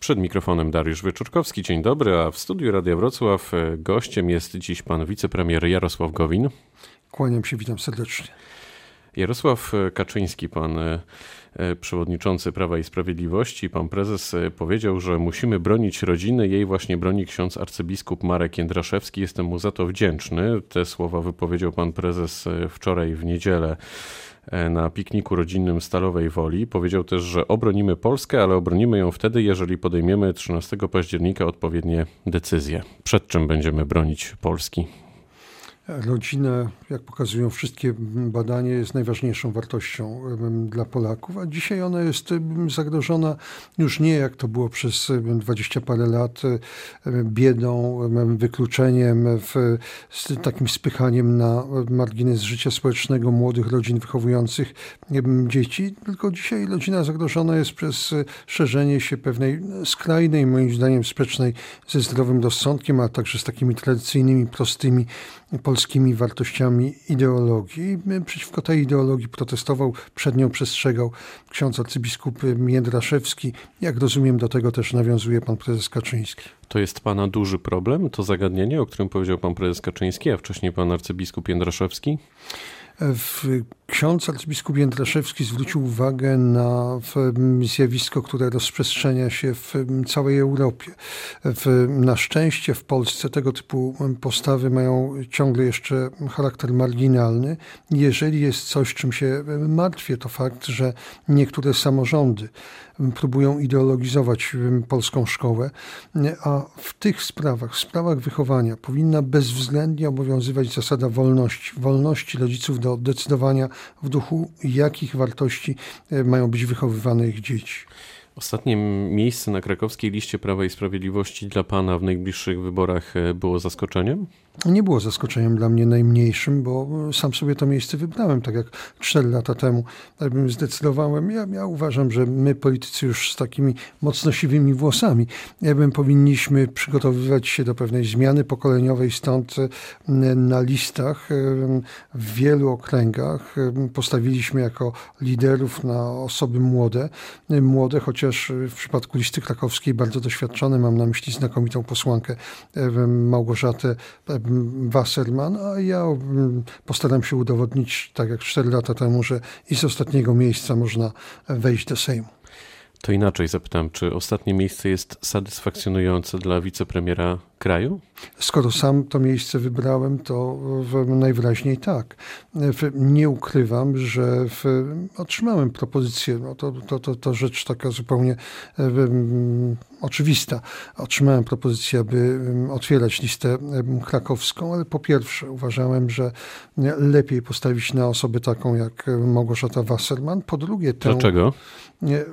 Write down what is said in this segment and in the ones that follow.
Przed mikrofonem Dariusz Wieczorkowski. Dzień dobry, a w studiu Radia Wrocław e, gościem jest dziś pan wicepremier Jarosław Gowin. Kłaniam się, witam serdecznie. Jarosław e, Kaczyński, pan e, przewodniczący Prawa i Sprawiedliwości, pan prezes powiedział, że musimy bronić rodziny. Jej właśnie broni ksiądz arcybiskup Marek Jędraszewski. Jestem mu za to wdzięczny. Te słowa wypowiedział pan prezes wczoraj w niedzielę na pikniku rodzinnym Stalowej Woli. Powiedział też, że obronimy Polskę, ale obronimy ją wtedy, jeżeli podejmiemy 13 października odpowiednie decyzje. Przed czym będziemy bronić Polski? Rodzina, jak pokazują wszystkie badania, jest najważniejszą wartością dla Polaków, a dzisiaj ona jest zagrożona już nie jak to było przez dwadzieścia parę lat biedą, wykluczeniem, takim spychaniem na margines życia społecznego młodych rodzin wychowujących dzieci, tylko dzisiaj rodzina zagrożona jest przez szerzenie się pewnej skrajnej, moim zdaniem sprzecznej ze zdrowym rozsądkiem, a także z takimi tradycyjnymi, prostymi polskimi wartościami ideologii. Przeciwko tej ideologii protestował, przed nią przestrzegał ksiądz arcybiskup Jędraszewski. Jak rozumiem, do tego też nawiązuje pan prezes Kaczyński. To jest pana duży problem, to zagadnienie, o którym powiedział pan prezes Kaczyński, a wcześniej pan arcybiskup Jędraszewski? W ksiądz arcybiskup Jędraszewski zwrócił uwagę na zjawisko, które rozprzestrzenia się w całej Europie. Na szczęście w Polsce tego typu postawy mają ciągle jeszcze charakter marginalny. Jeżeli jest coś, czym się martwię, to fakt, że niektóre samorządy próbują ideologizować polską szkołę, a w tych sprawach, w sprawach wychowania powinna bezwzględnie obowiązywać zasada wolności. Wolności rodziców do decydowania w duchu jakich wartości e, mają być wychowywane ich dzieci. Ostatnie miejsce na krakowskiej liście Prawa i Sprawiedliwości dla Pana w najbliższych wyborach e, było zaskoczeniem? Nie było zaskoczeniem dla mnie najmniejszym, bo sam sobie to miejsce wybrałem, tak jak cztery lata temu zdecydowałem. Ja, ja uważam, że my politycy już z takimi mocno siwymi włosami, ja bym powinniśmy przygotowywać się do pewnej zmiany pokoleniowej, stąd e, na listach e, w wielu okręgach postawiliśmy jako liderów na osoby młode, młode, chociaż w przypadku listy krakowskiej bardzo doświadczone, mam na myśli znakomitą posłankę Małgorzatę Wasserman, a ja mm, postaram się udowodnić, tak jak 4 lata temu, że i z ostatniego miejsca można wejść do Sejmu. To inaczej zapytam, czy ostatnie miejsce jest satysfakcjonujące dla wicepremiera kraju? Skoro sam to miejsce wybrałem, to najwyraźniej tak. Nie ukrywam, że otrzymałem propozycję, no to, to, to, to rzecz taka zupełnie oczywista. Otrzymałem propozycję, aby otwierać listę krakowską, ale po pierwsze uważałem, że lepiej postawić na osobę taką jak Małgorzata Wasserman. Po drugie, tę, Dlaczego?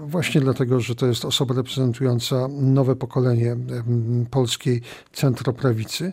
Właśnie dlatego, że to jest osoba reprezentująca nowe pokolenie polskiej centroprawicy.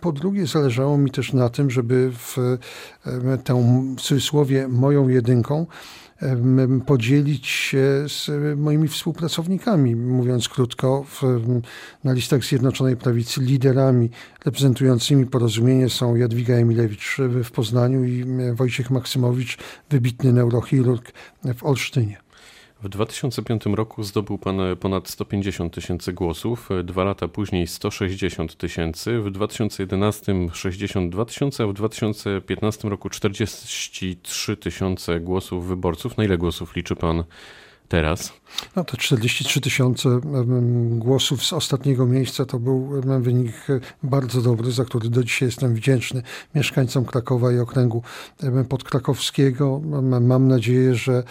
Po drugie, zależało mi też na tym, żeby w tę w cudzysłowie moją jedynką podzielić się z moimi współpracownikami, mówiąc krótko, w, na listach Zjednoczonej Prawicy liderami reprezentującymi porozumienie są Jadwiga Emilewicz w Poznaniu i Wojciech Maksymowicz, wybitny neurochirurg w Olsztynie. W 2005 roku zdobył pan ponad 150 tysięcy głosów, dwa lata później 160 tysięcy, w 2011 62 tysiące, a w 2015 roku 43 tysiące głosów wyborców. Na ile głosów liczy pan teraz? No to 43 tysiące głosów z ostatniego miejsca to był wynik bardzo dobry, za który do dzisiaj jestem wdzięczny mieszkańcom Krakowa i okręgu podkrakowskiego. Mam nadzieję, że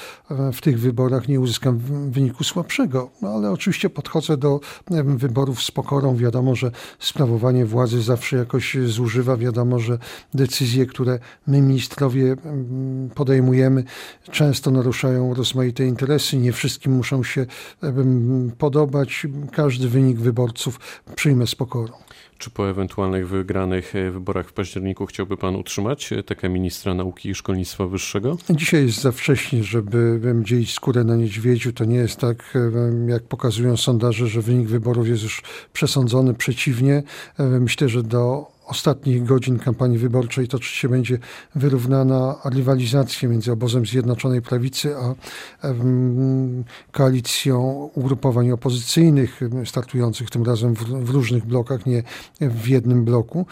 w tych wyborach nie uzyskam wyniku słabszego, no ale oczywiście podchodzę do wyborów z pokorą. Wiadomo, że sprawowanie władzy zawsze jakoś zużywa. Wiadomo, że decyzje, które my ministrowie podejmujemy, często naruszają rozmaite interesy. Nie wszystkim muszą się podobać. Każdy wynik wyborców przyjmę z pokorą. Czy po ewentualnych wygranych e, wyborach w październiku chciałby pan utrzymać e, taką ministra nauki i szkolnictwa wyższego? Dzisiaj jest za wcześnie, żeby dzielić skórę na niedźwiedziu. To nie jest tak, jak pokazują sondaże, że wynik wyborów jest już przesądzony. Przeciwnie, myślę, że do ostatnich godzin kampanii wyborczej toczyć się będzie wyrównana rywalizacja między obozem Zjednoczonej Prawicy a koalicją ugrupowań opozycyjnych startujących tym razem w, różnych blokach, nie w jednym bloku.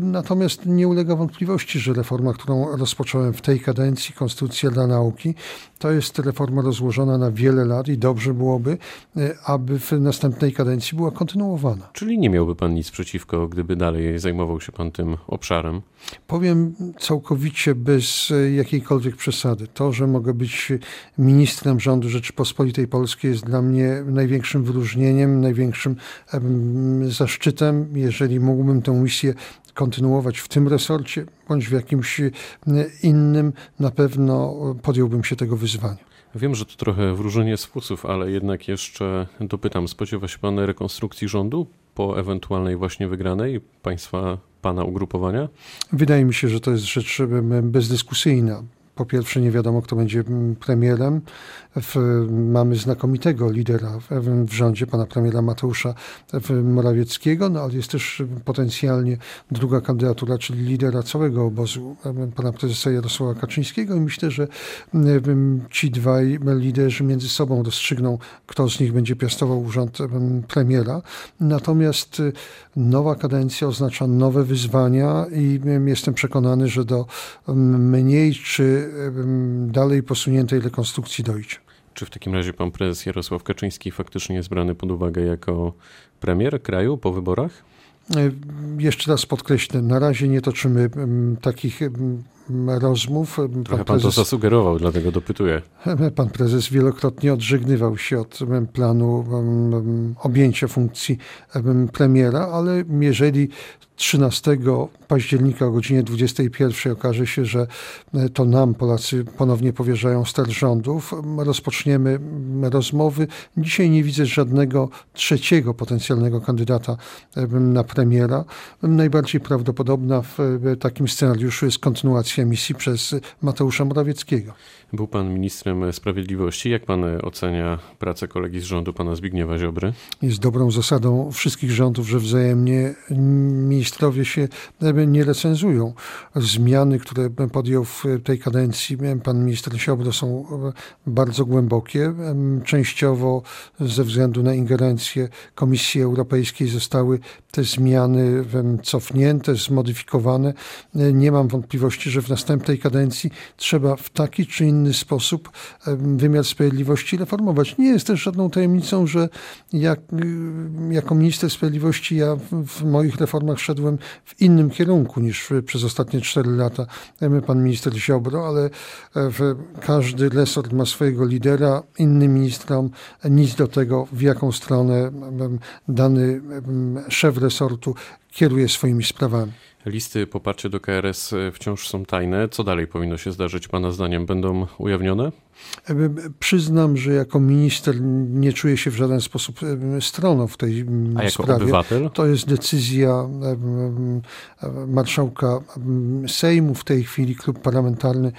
Natomiast nie ulega wątpliwości, że reforma, którą rozpocząłem w tej kadencji, Konstytucja dla Nauki, to jest reforma rozłożona na wiele lat i dobrze byłoby, e, aby w następnej kadencji była kontynuowana. Czyli nie miałby pan nic przeciwko, gdyby dalej zajmował się pan tym obszarem? Powiem całkowicie bez e, jakiejkolwiek przesady. To, że mogę być ministrem rządu Rzeczypospolitej Polskiej jest dla mnie największym wyróżnieniem, największym zaszczytem. Jeżeli mógłbym tę misję kontynuować w tym resorcie bądź w jakimś e, innym, na pewno podjąłbym się tego wyzwania. Wiem, że to trochę wróżenie z fusów, ale jednak jeszcze dopytam, spodziewa się Pan rekonstrukcji rządu po ewentualnej właśnie wygranej państwa, Pana ugrupowania? Wydaje mi się, że to jest rzecz bezdyskusyjna. Po pierwsze, nie wiadomo, kto będzie mm, premierem. Mamy znakomitego lidera w, rządzie, pana premiera Mateusza Morawieckiego, no ale jest też potencjalnie druga kandydatura, czyli lidera całego obozu, pana prezesa Jarosława Kaczyńskiego i myślę, że ci dwaj liderzy między sobą rozstrzygną, kto z nich będzie piastował urząd premiera. Natomiast y, nowa kadencja oznacza nowe wyzwania i jestem przekonany, że do mniej czy dalej posuniętej rekonstrukcji dojdzie. Czy w takim razie pan prezes Jarosław Kaczyński faktycznie jest brany pod uwagę jako premier kraju po wyborach? E, jeszcze raz podkreślę, na razie nie toczymy takich rozmów. Trochę pan, prezes, to zasugerował, dlatego dopytuję. Pan prezes wielokrotnie odżegnywał się od planu objęcia funkcji premiera, ale jeżeli 13 października o godzinie 21 okaże się, że to nam Polacy ponownie powierzają ster rządów. Rozpoczniemy rozmowy. Dzisiaj nie widzę żadnego trzeciego potencjalnego kandydata na premiera. Najbardziej prawdopodobna w takim scenariuszu jest kontynuacja misji przez Mateusza Morawieckiego. Był pan ministrem sprawiedliwości. Jak pan ocenia pracę kolegi z rządu, pana Zbigniewa Ziobry? Jest dobrą zasadą wszystkich rządów, że wzajemnie ministrowie się nie recenzują. Zmiany, które podjął w tej kadencji pan minister Ziobro są bardzo głębokie. Częściowo ze względu na ingerencję Komisji Europejskiej zostały te zmiany cofnięte, zmodyfikowane. Nie mam wątpliwości, że w następnej kadencji trzeba w taki czy inny sposób wymiar sprawiedliwości reformować. Nie jest też żadną tajemnicą, że jak, jako minister sprawiedliwości ja w moich reformach szedłem w innym kierunku niż przez ostatnie cztery lata pan minister Ziobro, ale każdy resort ma swojego lidera, inny ministrom nic do tego, w jaką stronę dany szef resortu kieruje swoimi sprawami. Listy poparcia do KRS wciąż są tajne. Co dalej powinno się zdarzyć, Pana zdaniem? Będą ujawnione? Przyznam, że jako minister nie czuję się w żaden sposób stroną w tej A jako sprawie. obywatel? To jest decyzja marszałka Sejmu. W tej chwili klub parlamentarny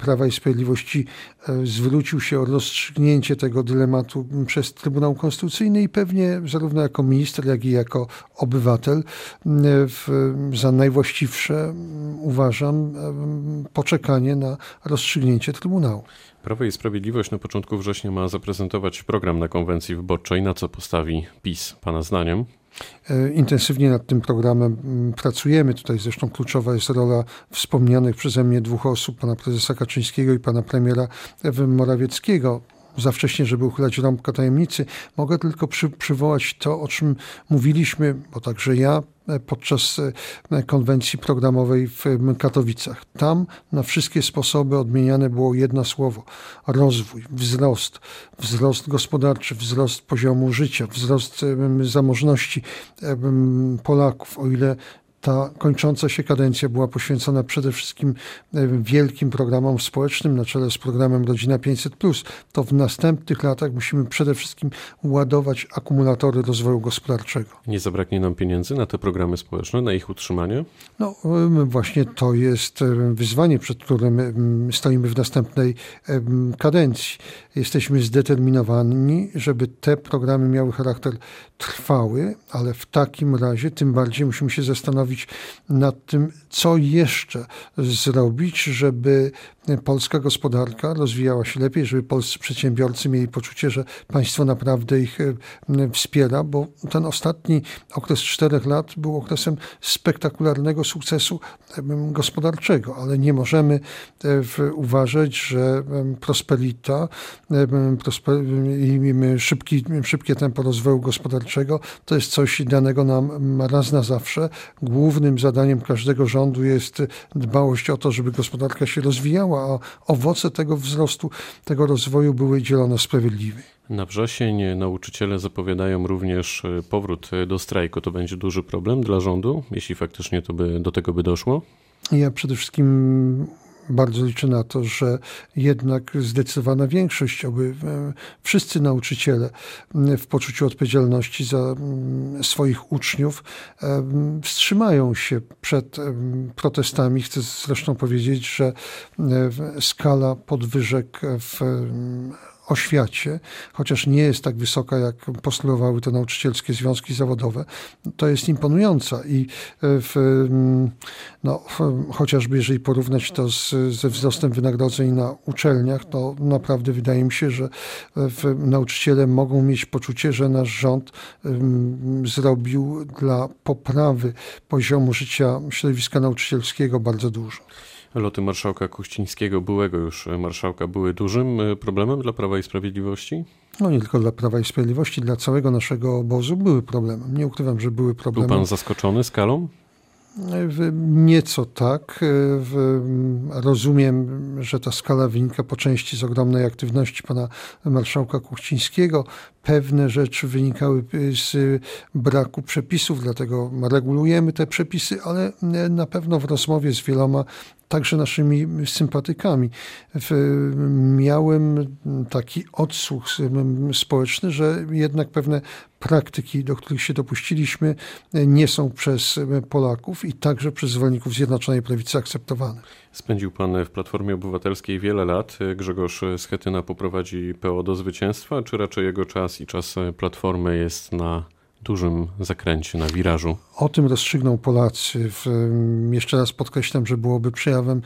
Prawa i Sprawiedliwości e, zwrócił się o rozstrzygnięcie tego dylematu przez Trybunał Konstytucyjny i pewnie zarówno jako minister, jak i jako obywatel za najwłaściwsze uważam poczekanie na rozstrzygnięcie Trybunału. Prawo i Sprawiedliwość na początku września ma zaprezentować program na konwencji wyborczej. Na co postawi PiS, Pana zdaniem? E, intensywnie nad tym programem mm, pracujemy. Tutaj zresztą kluczowa jest rola wspomnianych przeze mnie dwóch osób, pana prezesa Kaczyńskiego i pana premiera Morawieckiego za wcześnie, żeby uchylać rąbka tajemnicy. Mogę tylko przy, przywołać to, o czym mówiliśmy, bo także ja e, podczas e, konwencji programowej w Katowicach. Tam na wszystkie sposoby odmieniane było jedno słowo: rozwój, wzrost, wzrost gospodarczy, wzrost poziomu życia, wzrost zamożności Polaków. O ile ta kończąca się kadencja była poświęcona przede wszystkim e, wielkim programom społecznym na czele z programem Rodzina 500, to w następnych latach musimy przede wszystkim ładować akumulatory rozwoju gospodarczego. Nie zabraknie nam pieniędzy na te programy społeczne, na ich utrzymanie? No właśnie to jest wyzwanie, przed którym stoimy w następnej kadencji. Jesteśmy zdeterminowani, żeby te programy miały charakter trwały, ale w takim razie tym bardziej musimy się zastanowić nad tym, co jeszcze zrobić, żeby polska gospodarka rozwijała się lepiej, żeby polscy przedsiębiorcy mieli poczucie, że państwo naprawdę ich e, wspiera, bo ten ostatni okres czterech lat był okresem spektakularnego sukcesu gospodarczego, ale nie możemy e, uważać, że prosperita i szybki, szybkie tempo rozwoju gospodarczego to jest coś danego nam raz na zawsze. Głównym zadaniem każdego rządu jest dbałość o to, żeby gospodarka się rozwijała, a owoce tego wzrostu, tego rozwoju były dzielone sprawiedliwie. Na wrzesień nauczyciele zapowiadają również e, powrót do strajku. To będzie duży problem dla rządu, jeśli faktycznie to by, do tego by doszło? Ja przede wszystkim bardzo liczę na to, że jednak zdecydowana większość, aby e, wszyscy nauczyciele w poczuciu odpowiedzialności za swoich uczniów e, wstrzymają się przed protestami. Chcę zresztą powiedzieć, że e, skala podwyżek w oświacie, chociaż nie jest tak wysoka, jak postulowały te nauczycielskie związki zawodowe, to jest imponująca i w, no, chociażby jeżeli porównać to z, ze wzrostem wynagrodzeń na uczelniach, to naprawdę wydaje mi się, że nauczyciele mogą mieć poczucie, że nasz rząd um, zrobił dla poprawy poziomu życia środowiska nauczycielskiego bardzo dużo. Loty marszałka Kuścińskiego, byłego już marszałka, były dużym e, problemem dla Prawa i Sprawiedliwości? No nie tylko dla Prawa i Sprawiedliwości, dla całego naszego obozu były problemem. Nie ukrywam, że były problemy. Był pan zaskoczony skalą? Nieco tak. Rozumiem, że ta skala wynika po części z ogromnej aktywności pana marszałka Kuchcińskiego. Pewne rzeczy wynikały z braku przepisów, dlatego regulujemy te przepisy, ale na pewno w rozmowie z wieloma także naszymi sympatykami. Miałem taki odsłuch społeczny, że jednak pewne praktyki, do których się dopuściliśmy, nie są przez Polaków i także przez zwolenników Zjednoczonej Prawicy akceptowane. Spędził pan w Platformie Obywatelskiej wiele lat. Grzegorz Schetyna poprowadzi PO do zwycięstwa, czy raczej jego czas i czas Platformy jest na dużym zakręcie, na wirażu. O tym rozstrzygną Polacy. Jeszcze raz podkreślam, że byłoby przejawem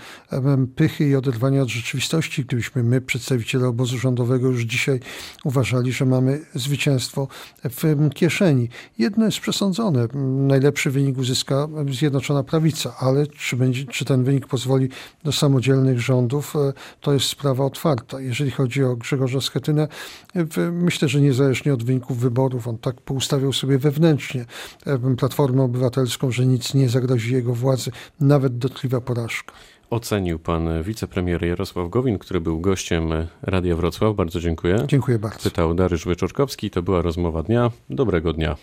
pychy i oderwania od rzeczywistości, gdybyśmy my, przedstawiciele obozu rządowego, już dzisiaj uważali, że mamy zwycięstwo w kieszeni. Jedno jest przesądzone. Najlepszy wynik uzyska Zjednoczona Prawica, ale czy, będzie, czy ten wynik pozwoli do samodzielnych rządów, e, to jest sprawa otwarta. Jeżeli chodzi o Grzegorza Schetynę, myślę, że niezależnie od wyników wyborów, on tak poustawiał sobie sobie wewnętrznie Platformę Obywatelską, że nic nie zagrozi jego władzy, nawet dotkliwa porażka. Ocenił pan wicepremier Jarosław Gowin, który był gościem Radia Wrocław. Bardzo dziękuję. Dziękuję bardzo. Pytał Dariusz Wyczorkowski. To była rozmowa dnia. Dobrego dnia.